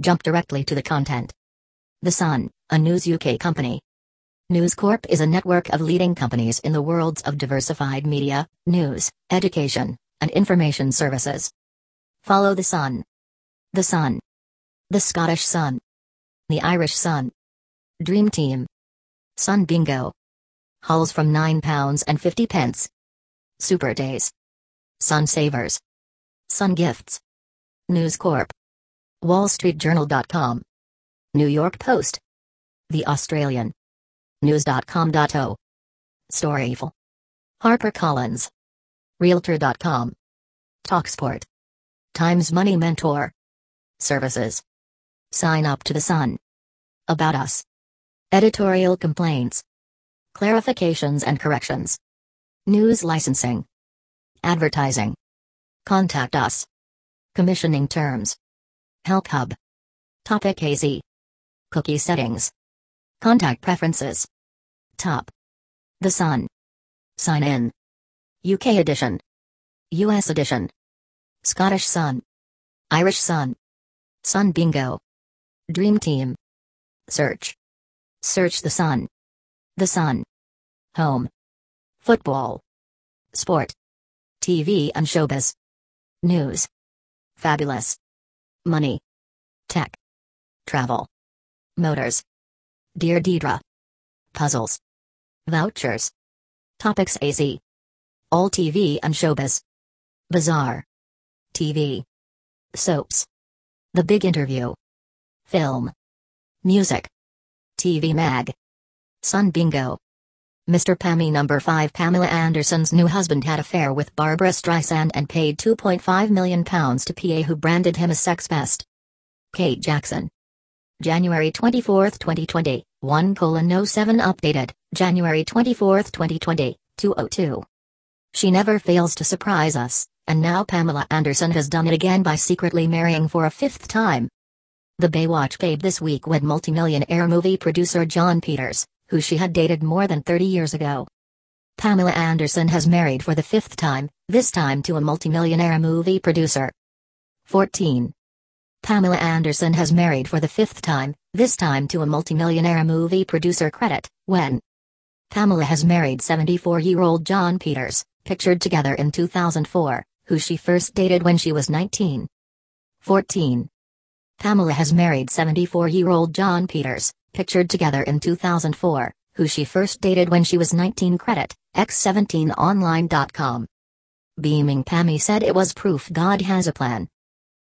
jump directly to the content. The Sun, a News UK company. News Corp is a network of leading companies in the worlds of diversified media, news, education, and information services. Follow the Sun. The Sun. The Scottish Sun. The Irish Sun. Dream Team. Sun Bingo. Hulls from £9 and 50 pence. Super Days. Sun Savers. Sun Gifts. News Corp. WallStreetJournal.com. New York Post. The Australian. News.com.au. Storyful. HarperCollins. Realtor.com. Talksport. Times Money Mentor. Services. Sign up to the Sun. About Us. Editorial complaints. Clarifications and corrections. News licensing. Advertising. Contact us. Commissioning terms. Help Hub. Topic AZ. Cookie settings. Contact preferences. Top. The Sun. Sign in. UK edition. US edition. Scottish Sun. Irish Sun. Sun Bingo. Dream Team. Search. Search the Sun. The Sun. Home. Football. Sport. TV and showbiz. News. Fabulous. Money. Tech. Travel. Motors. Dear Deidre. Puzzles. Vouchers. Topics AZ. All TV and showbiz. Bizarre. TV. Soaps. The Big Interview. Film. Music. TV Mag. Sun Bingo. Mr. Pammy number 5 Pamela Anderson's new husband had affair with Barbra Streisand and paid 2.5 million pounds to PA who branded him a sex pest. Kate Jackson. January 24, 2020, 1 colon 07 updated, January 24, 2020, 202. She never fails to surprise us, and now Pamela Anderson has done it again by secretly marrying for a fifth time. The Baywatch babe this week wed multimillionaire movie producer Jon Peters, who she had dated more than 30 years ago. Pamela Anderson has married for the fifth time, this time to a multimillionaire movie producer. 14. Pamela Anderson has married for the fifth time, this time to a multimillionaire movie producer credit, when Pamela has married 74 year old Jon Peters, pictured together in 2004, who she first dated when she was 19. 14. Pamela has married 74 year old Jon Peters, pictured together in 2004, who she first dated when she was 19 credit, x17online.com. Beaming Pammy said it was proof God has a plan.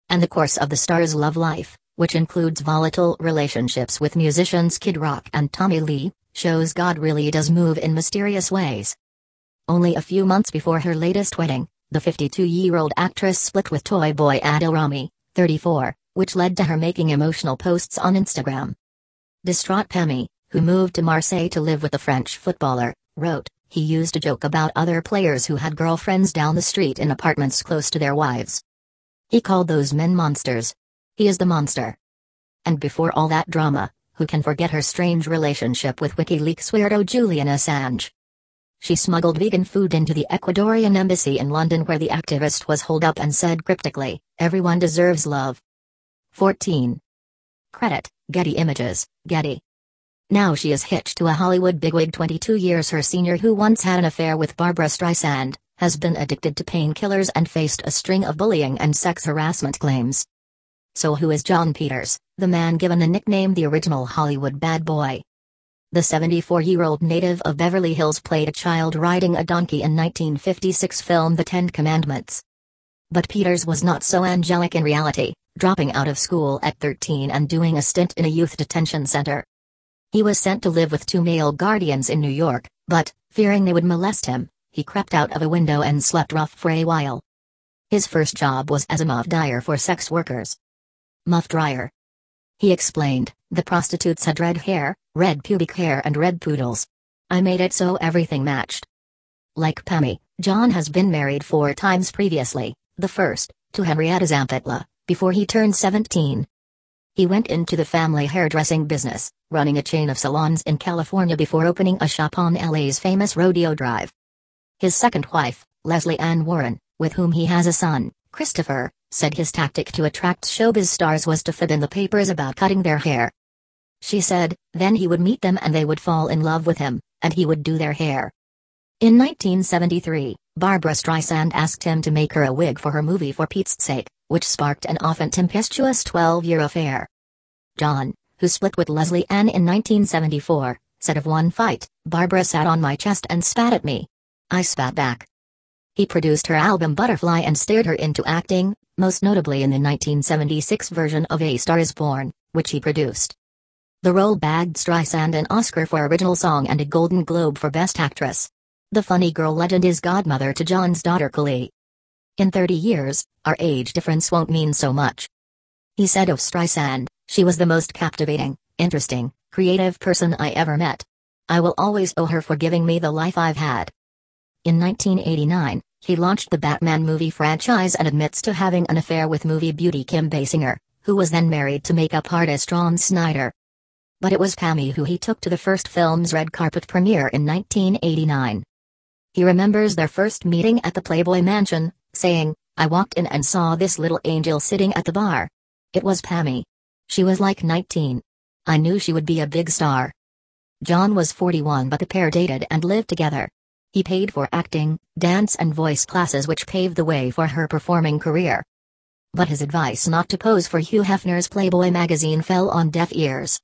And the course of the star's love life, which includes volatile relationships with musicians Kid Rock and Tommy Lee, shows God really does move in mysterious ways. Only a few months before her latest wedding, the 52 year old actress split with toy boy Adil Rami, 34, which led to her making emotional posts on Instagram. Distraught Pammy, who moved to Marseille to live with the French footballer, wrote, he used to joke about other players who had girlfriends down the street in apartments close to their wives. He called those men monsters. He is the monster. And before all that drama, who can forget her strange relationship with WikiLeaks weirdo Julian Assange? She smuggled vegan food into the Ecuadorian embassy in London where the activist was holed up and said cryptically, everyone deserves love. 14. Credit, Getty Images, Getty. Now she is hitched to a Hollywood bigwig 22 years her senior who once had an affair with Barbra Streisand, has been addicted to painkillers and faced a string of bullying and sex harassment claims. So who is Jon Peters, the man given the nickname the original Hollywood bad boy? The 74-year-old native of Beverly Hills played a child riding a donkey in 1956 film The Ten Commandments. But Peters was not so angelic in reality dropping out of school at 13 and doing a stint in a youth detention center. He was sent to live with two male guardians in New York, but, fearing they would molest him, he crept out of a window and slept rough for a while. His first job was as a muff dyer for sex workers. Muff dryer. He explained, the prostitutes had red hair, red pubic hair and red poodles. I made it so everything matched. Like Pammy, Jon has been married four times previously, the first, to Henrietta Zampetla, before he turned 17. He went into the family hairdressing business, running a chain of salons in California before opening a shop on LA's famous Rodeo Drive. His second wife, Lesley Ann Warren, with whom he has a son, Christopher, said his tactic to attract showbiz stars was to fit in the papers about cutting their hair. She said, then he would meet them and they would fall in love with him, and he would do their hair. In 1973, Barbra Streisand asked him to make her a wig for her movie For Pete's Sake, which sparked an often tempestuous 12 year affair. Jon, who split with Lesley Ann in 1974, said of one fight, Barbra sat on my chest and spat at me. I spat back. He produced her album Butterfly and steered her into acting, most notably in the 1976 version of A Star is Born, which he produced. The role bagged Streisand an Oscar for Original Song and a Golden Globe for Best Actress. The funny girl legend is godmother to Jon's daughter Kali. In 30 years, our age difference won't mean so much. He said of Streisand, she was the most captivating, interesting, creative person I ever met. I will always owe her for giving me the life I've had. In 1989, he launched the Batman movie franchise and admits to having an affair with movie beauty Kim Basinger, who was then married to makeup artist Ron Snyder. But it was Pammy who he took to the first film's red carpet premiere in 1989. He remembers their first meeting at the Playboy Mansion, saying, I walked in and saw this little angel sitting at the bar. It was Pammy. She was like 19. I knew she would be a big star. Jon was 41 but the pair dated and lived together. He paid for acting, dance and voice classes which paved the way for her performing career. But his advice not to pose for Hugh Hefner's Playboy magazine fell on deaf ears.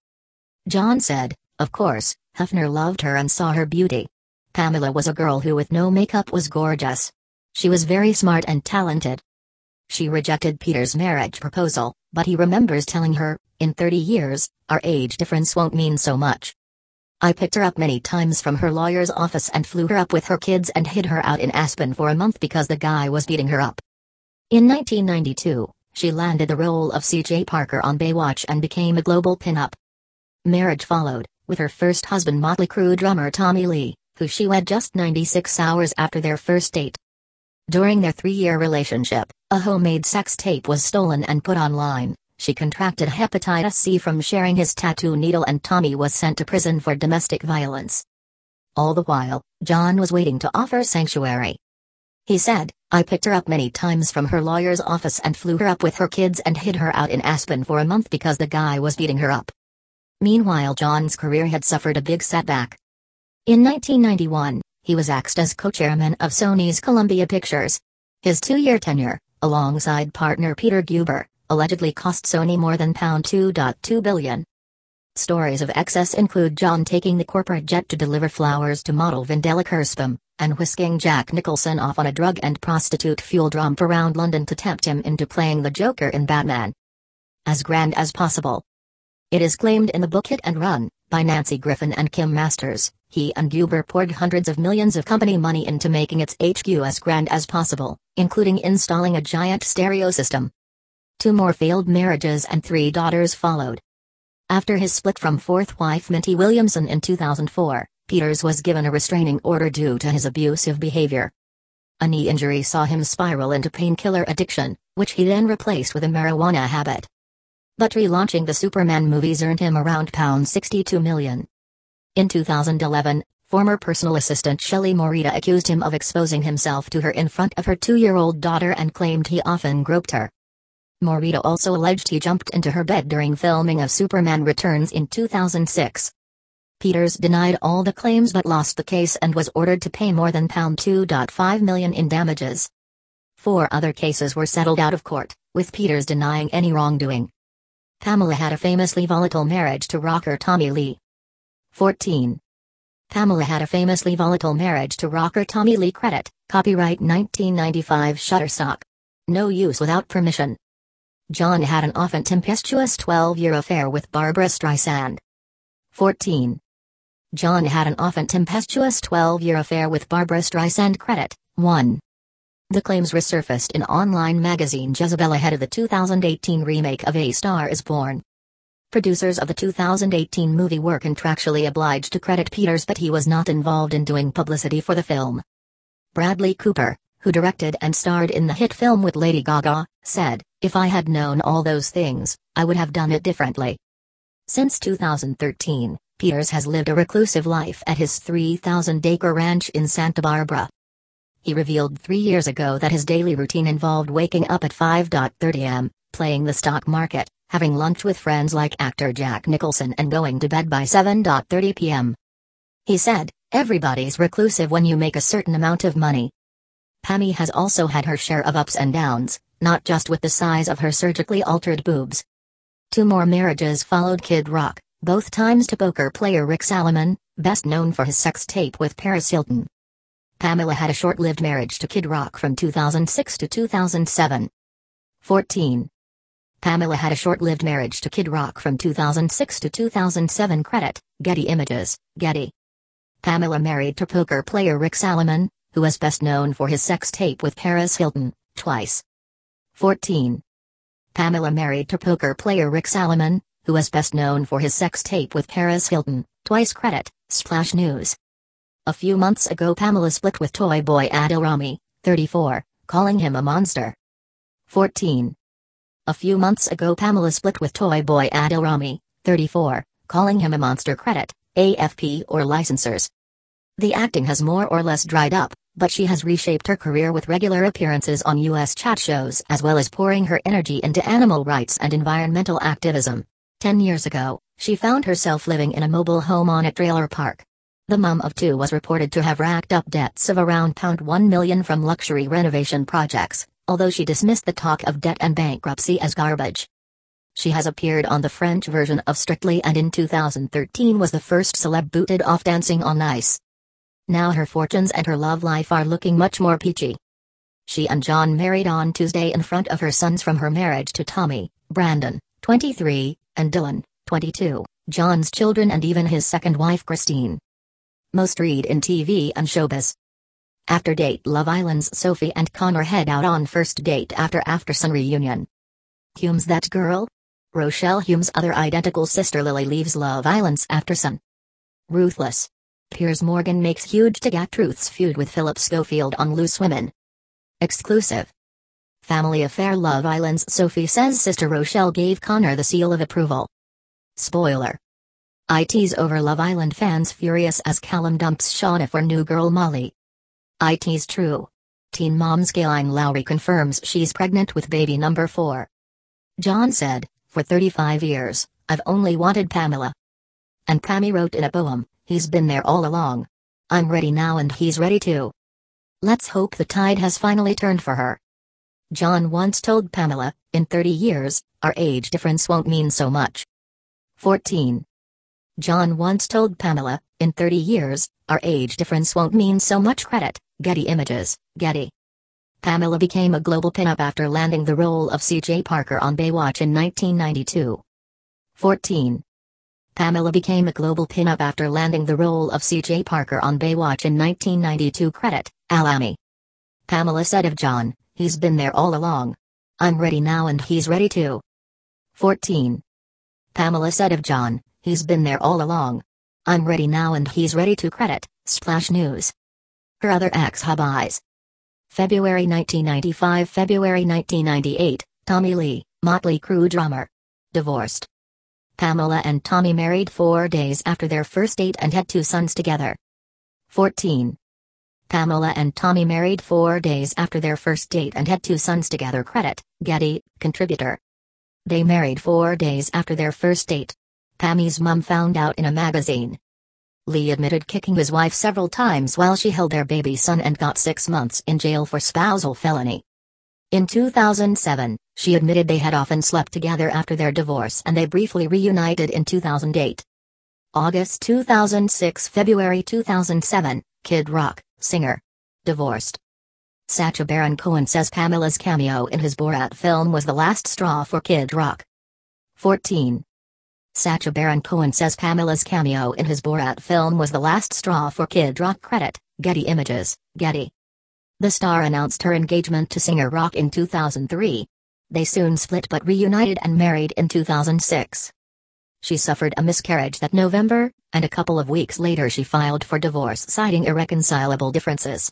Jon said, Of course, Hefner loved her and saw her beauty. Pamela was a girl who with no makeup was gorgeous. She was very smart and talented. She rejected Peter's marriage proposal, but he remembers telling her, in 30 years, our age difference won't mean so much. I picked her up many times from her lawyer's office and flew her up with her kids and hid her out in Aspen for a month because the guy was beating her up. In 1992, she landed the role of CJ Parker on Baywatch and became a global pinup. Marriage followed, with her first husband Motley Crue drummer Tommy Lee, who she wed just 96 hours after their first date. During their three-year relationship, a homemade sex tape was stolen and put online. She contracted hepatitis C from sharing his tattoo needle and Tommy was sent to prison for domestic violence. All the while, Jon was waiting to offer sanctuary. He said, I picked her up many times from her lawyer's office and flew her up with her kids and hid her out in Aspen for a month because the guy was beating her up. Meanwhile Jon's career had suffered a big setback. In 1991, he was axed as co-chairman of Sony's Columbia Pictures. His two-year tenure, alongside partner Peter Guber, allegedly cost Sony more than £2.2 billion. Stories of excess include Jon taking the corporate jet to deliver flowers to model Vendela Kirsebom, and whisking Jack Nicholson off on a drug and prostitute-fueled romp around London to tempt him into playing the Joker in Batman. As grand as possible, it is claimed in the book Hit and Run, by Nancy Griffin and Kim Masters, he and Guber poured hundreds of millions of company money into making its HQ as grand as possible, including installing a giant stereo system. Two more failed marriages and three daughters followed. After his split from fourth wife Minty Williamson in 2004, Peters was given a restraining order due to his abusive behavior. A knee injury saw him spiral into painkiller addiction, which he then replaced with a marijuana habit. But relaunching the Superman movies earned him around pound 62 million. In 2011, former personal assistant Shelley Morita accused him of exposing himself to her in front of her two-year-old daughter and claimed he often groped her. Morita also alleged he jumped into her bed during filming of Superman Returns in 2006. Peters denied all the claims but lost the case and was ordered to pay more than pound 2.5 million in damages. Four other cases were settled out of court, with Peters denying any wrongdoing. Pamela had a famously volatile marriage to rocker Tommy Lee. 14. Pamela had a famously volatile marriage to rocker Tommy Lee credit, copyright 1995 Shutterstock. No use without permission. Jon had an often tempestuous 12-year affair with Barbra Streisand. 14. Jon had an often tempestuous 12-year affair with Barbra Streisand credit, 1. The claims resurfaced in online magazine Jezebel ahead of the 2018 remake of A Star is Born. Producers of the 2018 movie were contractually obliged to credit Peters but he was not involved in doing publicity for the film. Bradley Cooper, who directed and starred in the hit film with Lady Gaga, said, If I had known all those things, I would have done it differently. Since 2013, Peters has lived a reclusive life at his 3,000 acre ranch in Santa Barbara. He revealed three years ago that his daily routine involved waking up at 5.30 am, playing the stock market, having lunch with friends like actor Jack Nicholson and going to bed by 7.30 pm. He said, Everybody's reclusive when you make a certain amount of money. Pammy has also had her share of ups and downs, not just with the size of her surgically altered boobs. Two more marriages followed Kid Rock, both times to poker player Rick Salomon, best known for his sex tape with Paris Hilton. Pamela had a short-lived marriage to Kid Rock from 2006 to 2007. 14. Pamela had a short-lived marriage to Kid Rock from 2006 to 2007 credit, Getty Images, Getty. Pamela married to poker player Rick Salomon, who is best known for his sex tape with Paris Hilton, twice. 14. Pamela married to poker player Rick Salomon, who is best known for his sex tape with Paris Hilton, twice credit, Splash News. A few months ago Pamela split with toy boy Adil Rami, 34, calling him a monster. 14. A few months ago Pamela split with toy boy Adil Rami, 34, calling him a monster credit, AFP or licensors. The acting has more or less dried up, but she has reshaped her career with regular appearances on U.S. chat shows as well as pouring her energy into animal rights and environmental activism. Ten years ago, she found herself living in a mobile home on a trailer park. The mum of two was reported to have racked up debts of around £1 million from luxury renovation projects, although she dismissed the talk of debt and bankruptcy as garbage. She has appeared on the French version of Strictly and in 2013 was the first celeb booted off Dancing on Ice. Now her fortunes and her love life are looking much more peachy. She and Jon married on Tuesday in front of her sons from her marriage to Tommy, Brandon, 23, and Dylan, 22, Jon's children and even his second wife Christine. Most read in TV and showbiz. After date Love Island's Sophie and Connor head out on first date after after Aftersun reunion. Humes that girl? Rochelle Humes' other identical sister Lily leaves Love Island's Aftersun. Ruthless. Piers Morgan makes huge dig at Truth's feud with Phillip Schofield on Loose Women. Exclusive. Family Affair Love Island's Sophie says sister Rochelle gave Connor the seal of approval. Spoiler. IT's over Love Island fans furious as Callum dumps Shaughna for new girl Molly. IT's true. Teen mom Skyline Lowry confirms she's pregnant with baby number 4. Jon said, For 35 years, I've only wanted Pamela. And Pammy wrote in a poem, He's been there all along. I'm ready now and he's ready too. Let's hope the tide has finally turned for her. Jon once told Pamela, in 30 years, our age difference won't mean so much. 14. Jon once told Pamela, in 30 years, our age difference won't mean so much credit, Getty Images, Getty. Pamela became a global pinup after landing the role of CJ Parker on Baywatch in 1992. 14. Pamela became a global pinup after landing the role of CJ Parker on Baywatch in 1992 credit, Alamy. Pamela said of Jon, he's been there all along. I'm ready now and he's ready too. 14. Pamela said of Jon, he's been there all along. I'm ready now and he's ready to credit, Splash News. Her other ex-hubbies. February 1995 February 1998, Tommy Lee, Motley Crue drummer. Divorced. Pamela and Tommy married four days after their first date and had two sons together. 14. Pamela and Tommy married four days after their first date and had two sons together. Credit, Getty, contributor. They married four days after their first date. Pammy's mum found out in a magazine. Lee admitted kicking his wife several times while she held their baby son and got six months in jail for spousal felony. In 2007, she admitted they had often slept together after their divorce and they briefly reunited in 2008. August 2006 February 2007, Kid Rock, singer. Divorced. Sacha Baron Cohen says Pamela's cameo in his Borat film was the last straw for Kid Rock. 14. Sacha Baron Cohen says Pamela's cameo in his Borat film was the last straw for Kid Rock credit, Getty Images, Getty. The star announced her engagement to singer Rock in 2003. They soon split but reunited and married in 2006. She suffered a miscarriage that November, and a couple of weeks later she filed for divorce citing irreconcilable differences.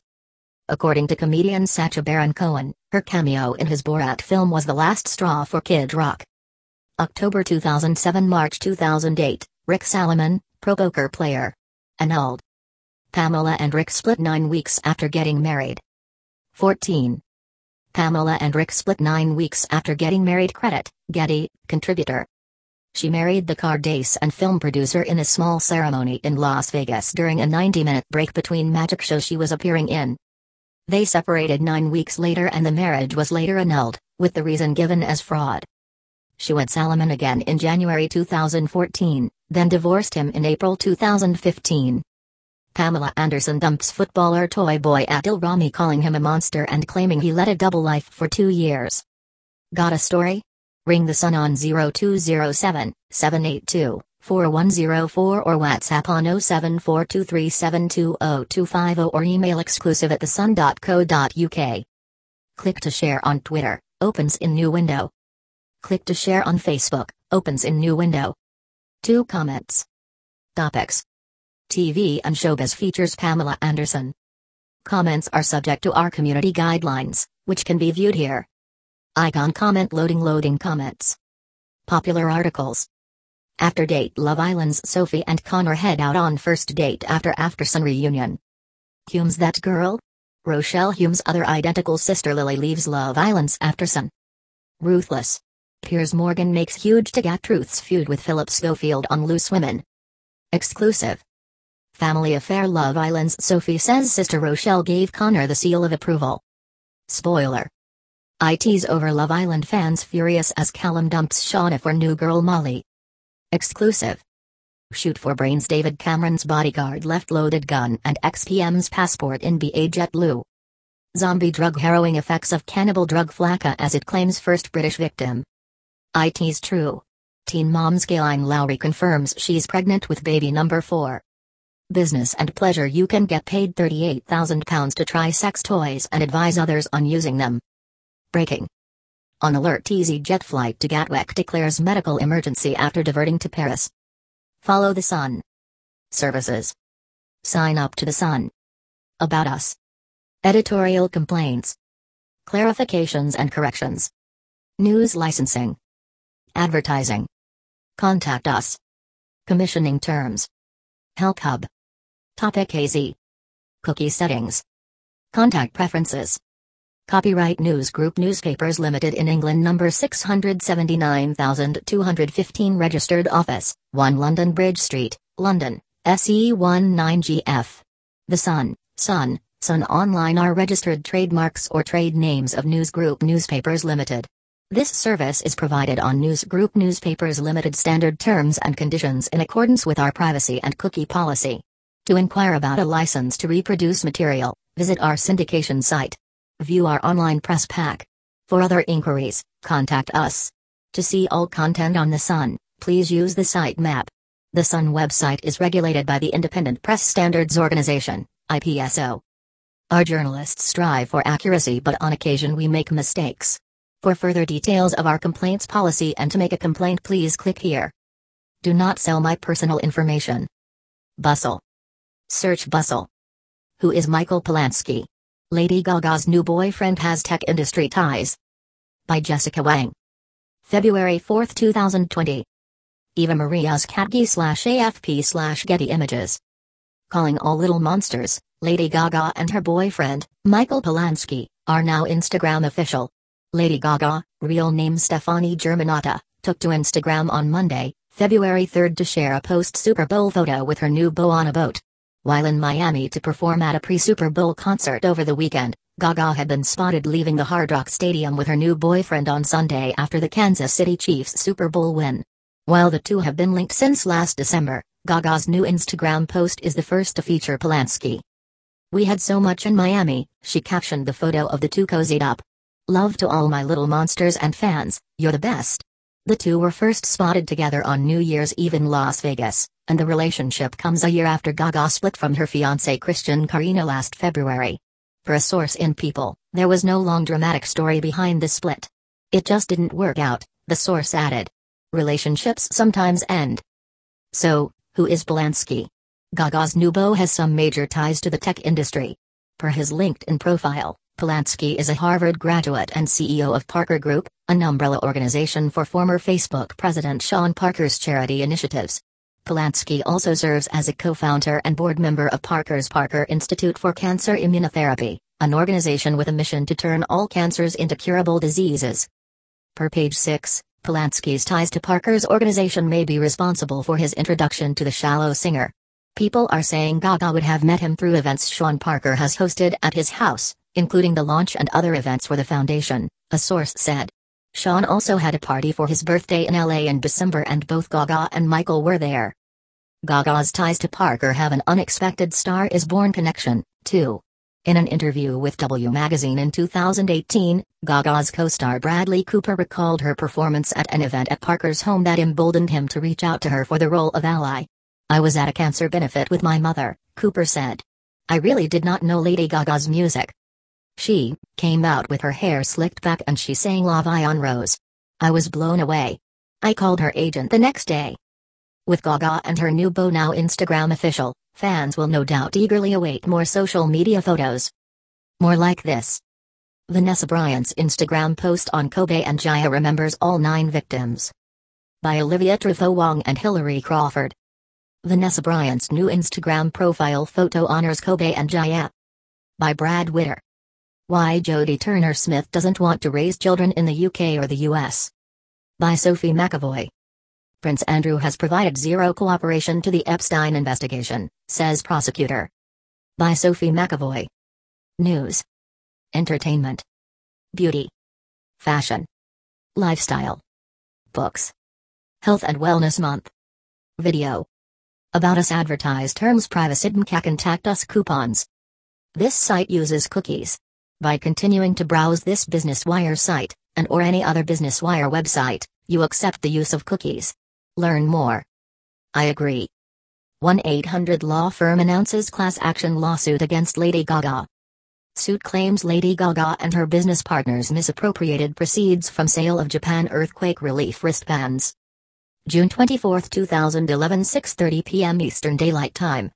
According to comedian Sacha Baron Cohen, her cameo in his Borat film was the last straw for Kid Rock. October 2007 March 2008, Rick Salomon, pro poker player. Annulled. Pamela and Rick split nine weeks after getting married. 14. Pamela and Rick split nine weeks after getting married. Credit, Getty, contributor. She married the Kardashian film producer in a small ceremony in Las Vegas during a 90 minute break between magic shows she was appearing in. They separated nine weeks later and the marriage was later annulled, with the reason given as fraud. She wed Salomon again in January 2014, then divorced him in April 2015. Pamela Anderson dumps footballer toy boy Adil Rami calling him a monster and claiming he led a double life for two years. Got a story? Ring the Sun on 0207 782 4104 or WhatsApp on 0742372050 or email exclusive at thesun.co.uk. Click to share on Twitter, opens in new window. Click to share on Facebook, opens in new window. Two comments. Topics. TV and Showbiz features Pamela Anderson. Comments are subject to our community guidelines, which can be viewed here. Icon comment loading loading comments. Popular articles. After date Love Island's Sophie and Connor head out on first date after Aftersun reunion. Hume's that girl? Rochelle Hume's other identical sister Lily leaves Love Island's Aftersun. Ruthless. Piers Morgan makes huge dig at Truth's feud with Phillip Schofield on Loose Women. Exclusive. Family Affair Love Island's Sophie says sister Rochelle gave Connor the seal of approval. Spoiler. IT's over Love Island fans furious as Callum dumps Shaughna for new girl Molly. Exclusive. Shoot for brains David Cameron's bodyguard left loaded gun and XPM's passport in BA JetBlue. Zombie drug harrowing effects of cannibal drug flakka as it claims first British victim. IT's true. Teen mom's Kailyn Lowry confirms she's pregnant with baby number 4. Business and pleasure You can get paid £38,000 to try sex toys and advise others on using them. Breaking. On alert EasyJet flight to Gatwick declares medical emergency after diverting to Paris. Follow the sun. Services. Sign up to the sun. About us. Editorial complaints. Clarifications and corrections. News licensing. Advertising. Contact us. Commissioning terms. Help Hub. Topic AZ. Cookie settings. Contact preferences. Copyright News Group Newspapers Limited in England number 679215 registered office, 1 London Bridge Street, London, SE19GF. The Sun, Sun, Sun Online are registered trademarks or trade names of News Group Newspapers Limited. This service is provided on News Group Newspapers Limited standard terms and conditions in accordance with our privacy and cookie policy. To inquire about a license to reproduce material, visit our syndication site. View our online press pack. For other inquiries, contact us. To see all content on The Sun, please use the site map. The Sun website is regulated by the Independent Press Standards Organization, IPSO. Our journalists strive for accuracy, but on occasion we make mistakes. For further details of our complaints policy and to make a complaint, please click here. Do not sell my personal information. Bustle. Search Bustle. Who is Michael Polansky? Lady Gaga's new boyfriend has tech industry ties. By Jessica Wang. February 4, 2020. Eva Marie Uzcategui slash AFP slash Getty Images. Calling all little monsters, Lady Gaga and her boyfriend, Michael Polansky, are now Instagram official. Lady Gaga, real name Stefani Germanotta, took to Instagram on Monday, February 3 to share a post Super Bowl photo with her new beau on a boat. While in Miami to perform at a pre-Super Bowl concert over the weekend, Gaga had been spotted leaving the Hard Rock Stadium with her new boyfriend on Sunday after the Kansas City Chiefs Super Bowl win. While the two have been linked since last December, Gaga's new Instagram post is the first to feature Polansky. We had so much in Miami, she captioned the photo of the two cozied up. Love to all my little monsters and fans, you're the best. The two were first spotted together on New Year's Eve in Las Vegas, and the relationship comes a year after Gaga split from her fiancé Christian Carino last February. Per a source in People, there was no long dramatic story behind the split. It just didn't work out, the source added. Relationships sometimes end. So, who is Polansky? Gaga's new beau has some major ties to the tech industry. Per his LinkedIn profile, Polansky is a Harvard graduate and CEO of Parker Group, an umbrella organization for former Facebook president Sean Parker's charity initiatives. Polansky also serves as a co-founder and board member of Parker's Parker Institute for Cancer Immunotherapy, an organization with a mission to turn all cancers into curable diseases. Per page 6, Polansky's ties to Parker's organization may be responsible for his introduction to the shallow singer. People are saying Gaga would have met him through events Sean Parker has hosted at his house, including the launch and other events for the foundation, a source said. Sean also had a party for his birthday in LA in December and both Gaga and Michael were there. Gaga's ties to Parker have an unexpected Star is Born connection, too. In an interview with W Magazine in 2018, Gaga's co-star Bradley Cooper recalled her performance at an event at Parker's home that emboldened him to reach out to her for the role of ally. I was at a cancer benefit with my mother, Cooper said. I really did not know Lady Gaga's music. She came out with her hair slicked back and she sang La Vie en Rose. I was blown away. I called her agent the next day. With Gaga and her new beau now Instagram official, fans will no doubt eagerly await more social media photos. More like this. Vanessa Bryant's Instagram post on Kobe and Jaya remembers all nine victims. By Olivia Truffaut Wong and Hilary Crawford. Vanessa Bryant's new Instagram profile photo honors Kobe and Jaya. By Brad Witter. Why Jodie Turner Smith doesn't want to raise children in the UK or the US. By Sophie McAvoy. Prince Andrew has provided zero cooperation to the Epstein investigation, says prosecutor. By Sophie McAvoy. News. Entertainment. Beauty. Fashion. Lifestyle. Books. Health and Wellness Month. Video. About Us advertise terms privacy and contact us coupons. This site uses cookies. By continuing to browse this Business Wire site, and or any other Business Wire website, you accept the use of cookies. Learn more. I agree. 1-800 Law Firm announces class action lawsuit against Lady Gaga. Suit claims Lady Gaga and her business partners misappropriated proceeds from sale of Japan earthquake relief wristbands. June 24, 2011 6.30 p.m. Eastern Daylight Time.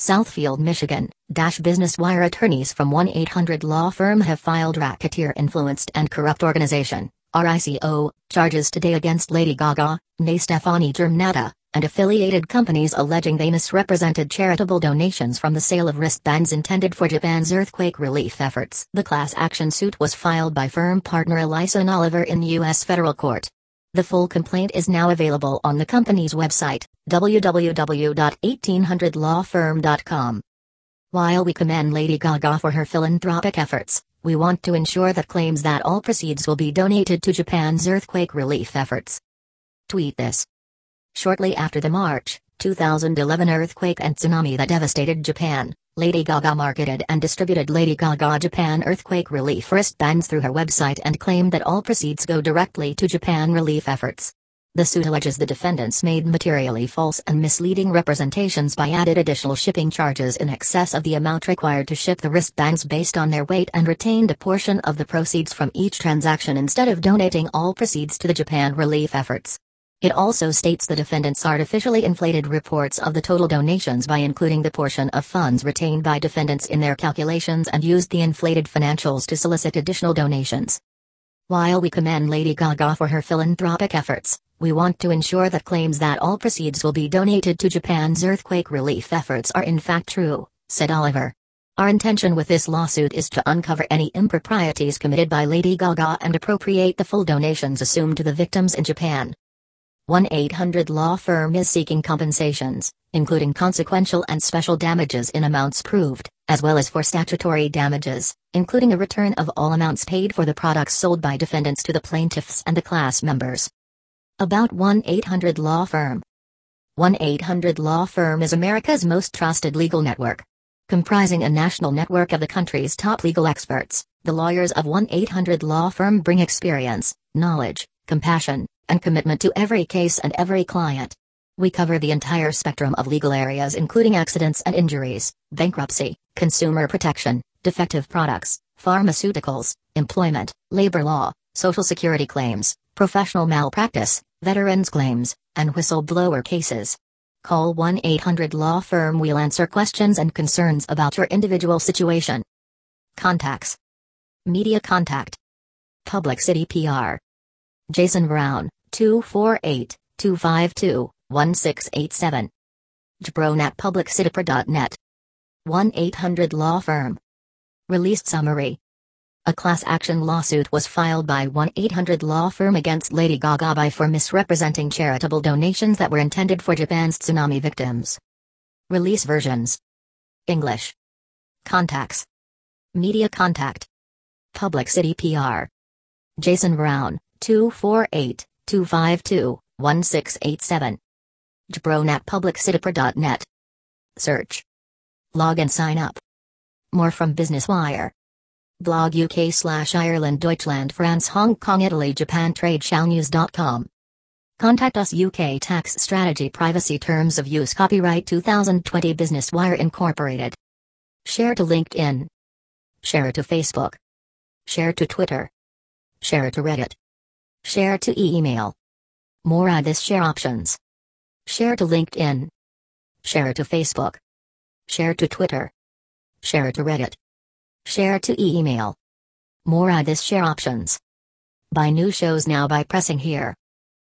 Southfield, Michigan, Dash Business Wire attorneys from 1-800 law firm have filed racketeer-influenced and corrupt organization, RICO, charges today against Lady Gaga, Nay Stefani Germanotta, and affiliated companies alleging they misrepresented charitable donations from the sale of wristbands intended for Japan's earthquake relief efforts. The class action suit was filed by firm partner Alyson Oliver in U.S. federal court. The full complaint is now available on the company's website, www.1800lawfirm.com. While we commend Lady Gaga for her philanthropic efforts, we want to ensure that claims that all proceeds will be donated to Japan's earthquake relief efforts. Tweet this. Shortly after the March 2011 earthquake and tsunami that devastated Japan, Lady Gaga marketed and distributed Lady Gaga Japan earthquake relief wristbands through her website and claimed that all proceeds go directly to Japan relief efforts. The suit alleges the defendants made materially false and misleading representations by added additional shipping charges in excess of the amount required to ship the wristbands based on their weight and retained a portion of the proceeds from each transaction instead of donating all proceeds to the Japan relief efforts. It also states the defendants artificially inflated reports of the total donations by including the portion of funds retained by defendants in their calculations and used the inflated financials to solicit additional donations. While we commend Lady Gaga for her philanthropic efforts, we want to ensure that claims that all proceeds will be donated to Japan's earthquake relief efforts are in fact true, said Oliver. Our intention with this lawsuit is to uncover any improprieties committed by Lady Gaga and appropriate the full donations assumed to the victims in Japan. 1-800 law firm is seeking compensations, including consequential and special damages in amounts proved, as well as for statutory damages, including a return of all amounts paid for the products sold by defendants to the plaintiffs and the class members. About 1-800 Law Firm 1-800 Law Firm is America's most trusted legal network. Comprising a national network of the country's top legal experts, the lawyers of 1-800 Law Firm bring experience, knowledge, compassion, and commitment to every case and every client. We cover the entire spectrum of legal areas including accidents and injuries, bankruptcy, consumer protection, defective products, pharmaceuticals, employment, labor law, social security claims, professional malpractice, veterans claims, and whistleblower cases. Call 1 800 Law Firm. We'll answer questions and concerns about your individual situation. Contacts Media Contact Public City PR Jason Brown 248 252 1687. Jbron at publiccitypr.net. 1 800 Law Firm. Released summary. A class action lawsuit was filed by 1 800 law firm against Lady Gaga by for misrepresenting charitable donations that were intended for Japan's tsunami victims. Release versions English. Contacts. Media contact. Public City PR. Jason Brown, 248 252 1687. Jbronat publiccitypr.net. Search. Log and sign up. More from Business Wire. Blog UK slash Ireland Deutschland France Hong Kong Italy Japan TradeShowNews.com. Contact us UK Tax Strategy Privacy Terms of Use Copyright 2020 Business Wire Incorporated. Share to LinkedIn. Share to Facebook. Share to Twitter. Share to Reddit. Share to email. More add this share options. Share to LinkedIn. Share to Facebook. Share to Twitter. Share to Reddit. Share to email. More add this share options. Buy new shows now by pressing here.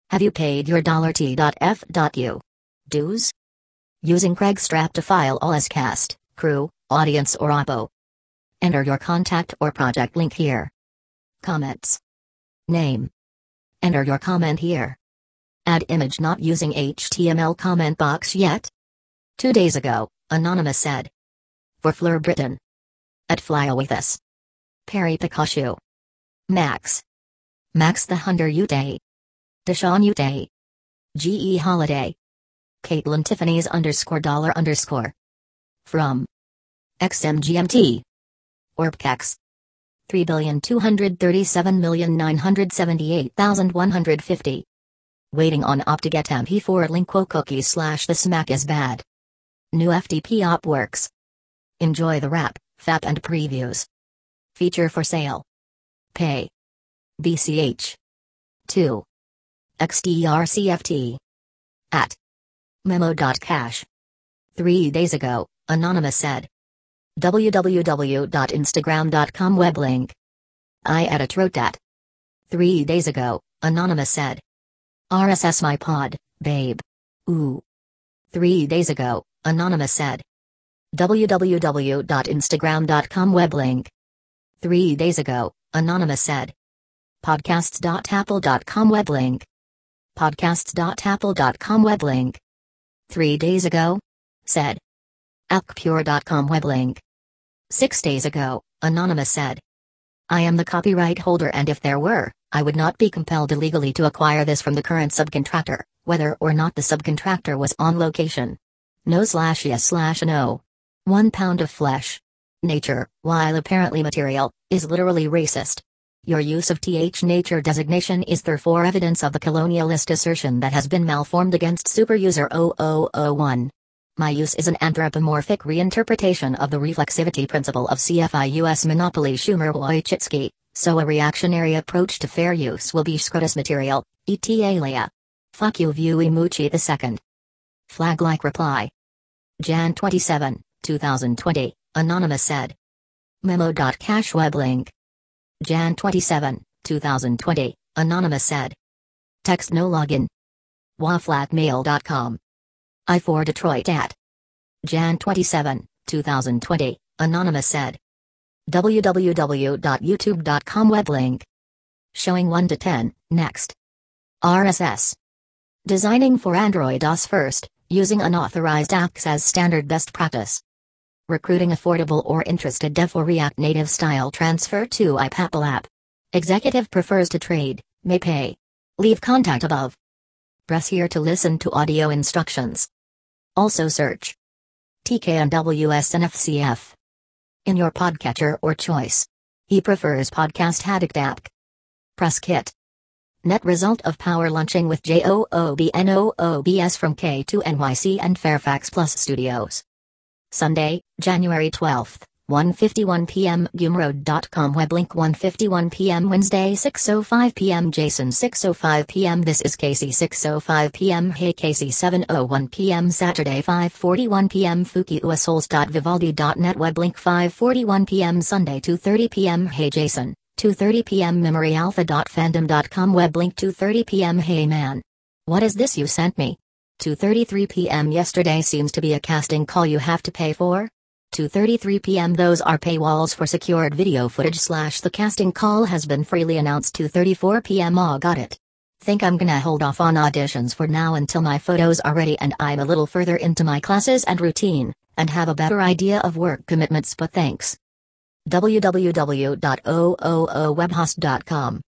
Have you paid your dollar $T.F.U? dues? Using Craigstrap to file all as cast, crew, audience or oppo. Enter your contact or project link here. Comments. Name. Enter your comment here. Add image not using HTML comment box yet? Two days ago, Anonymous said. For Fleur Britain. At Fly with us. Perry Picasso. Max. Max the Hunter Ute. Deshaun Ute. G.E. Holiday. Caitlin Tiffany's underscore dollar underscore. From. XMGMT. Orbcax. 3,237,978,150. Waiting on op to get MP4 Linko cookies slash the smack is bad. New FTP op works. Enjoy the wrap, FAP and previews. Feature for sale. Pay. BCH. 2. XDRCFT. At. Memo.cash. Three days ago, Anonymous said. www.instagram.com web link. I edit wrote that. Three days ago, Anonymous said. RSS my pod, babe. Ooh. Three days ago, Anonymous said. www.instagram.com web link. Three days ago, Anonymous said. Podcasts.apple.com web link. Podcasts.apple.com web link. Three days ago? Said. Alkpure.com web link. Six days ago, Anonymous said. I am the copyright holder and if there were, I would not be compelled illegally to acquire this from the current subcontractor, whether or not the subcontractor was on location. No slash yes slash no. One pound of flesh. Nature, while apparently material, is literally racist. Your use of th nature designation is therefore evidence of the colonialist assertion that has been malformed against superuser 0001. My use is an anthropomorphic reinterpretation of the reflexivity principle of CFIUS monopoly Schumer Wojcicki, so a reactionary approach to fair use will be Scrotus material, et lea. Fuck you view Imuchi II. Flag-like reply. Jan 27, 2020, Anonymous said. Memo.cache web link. Jan 27, 2020, Anonymous said. Text no login. waflatmail.com. I for Detroit at. Jan 27, 2020, Anonymous said. www.youtube.com web link. Showing 1 to 10, next. RSS. Designing for Android OS first, using unauthorized apps as standard best practice. Recruiting affordable or interested dev for React Native style transfer to iPapple app. Executive prefers to trade, may pay. Leave contact above. Press here to listen to audio instructions. Also search TK and WSNFCF in your podcatcher or choice. He prefers Podcast Addict app. Press kit. Net result of power lunching with JOOBNOOBS from K2 NYC and Fairfax Plus Studios. Sunday, January 12th, 1:51 p.m. Gumroad.com web link 1:51 p.m. Wednesday 6:05 p.m. Jason 6:05 p.m. This is Casey 6:05 p.m. Hey Casey 7:01 p.m. Saturday 5:41 p.m. Fukiuasouls.vivaldi.net web link 5:41 p.m. Sunday 2:30 p.m. Hey Jason 2:30 p.m. MemoryAlpha.fandom.com web link 2:30 p.m. Hey man, what is this you sent me? 2:33 p.m. Yesterday seems to be a casting call you have to pay for? 2:33 p.m. Those are paywalls for secured video footage slash the casting call has been freely announced 2:34 p.m. Oh got it. Think I'm gonna hold off on auditions for now until my photos are ready and I'm a little further into my classes and routine, and have a better idea of work commitments but thanks. www.oowebhost.com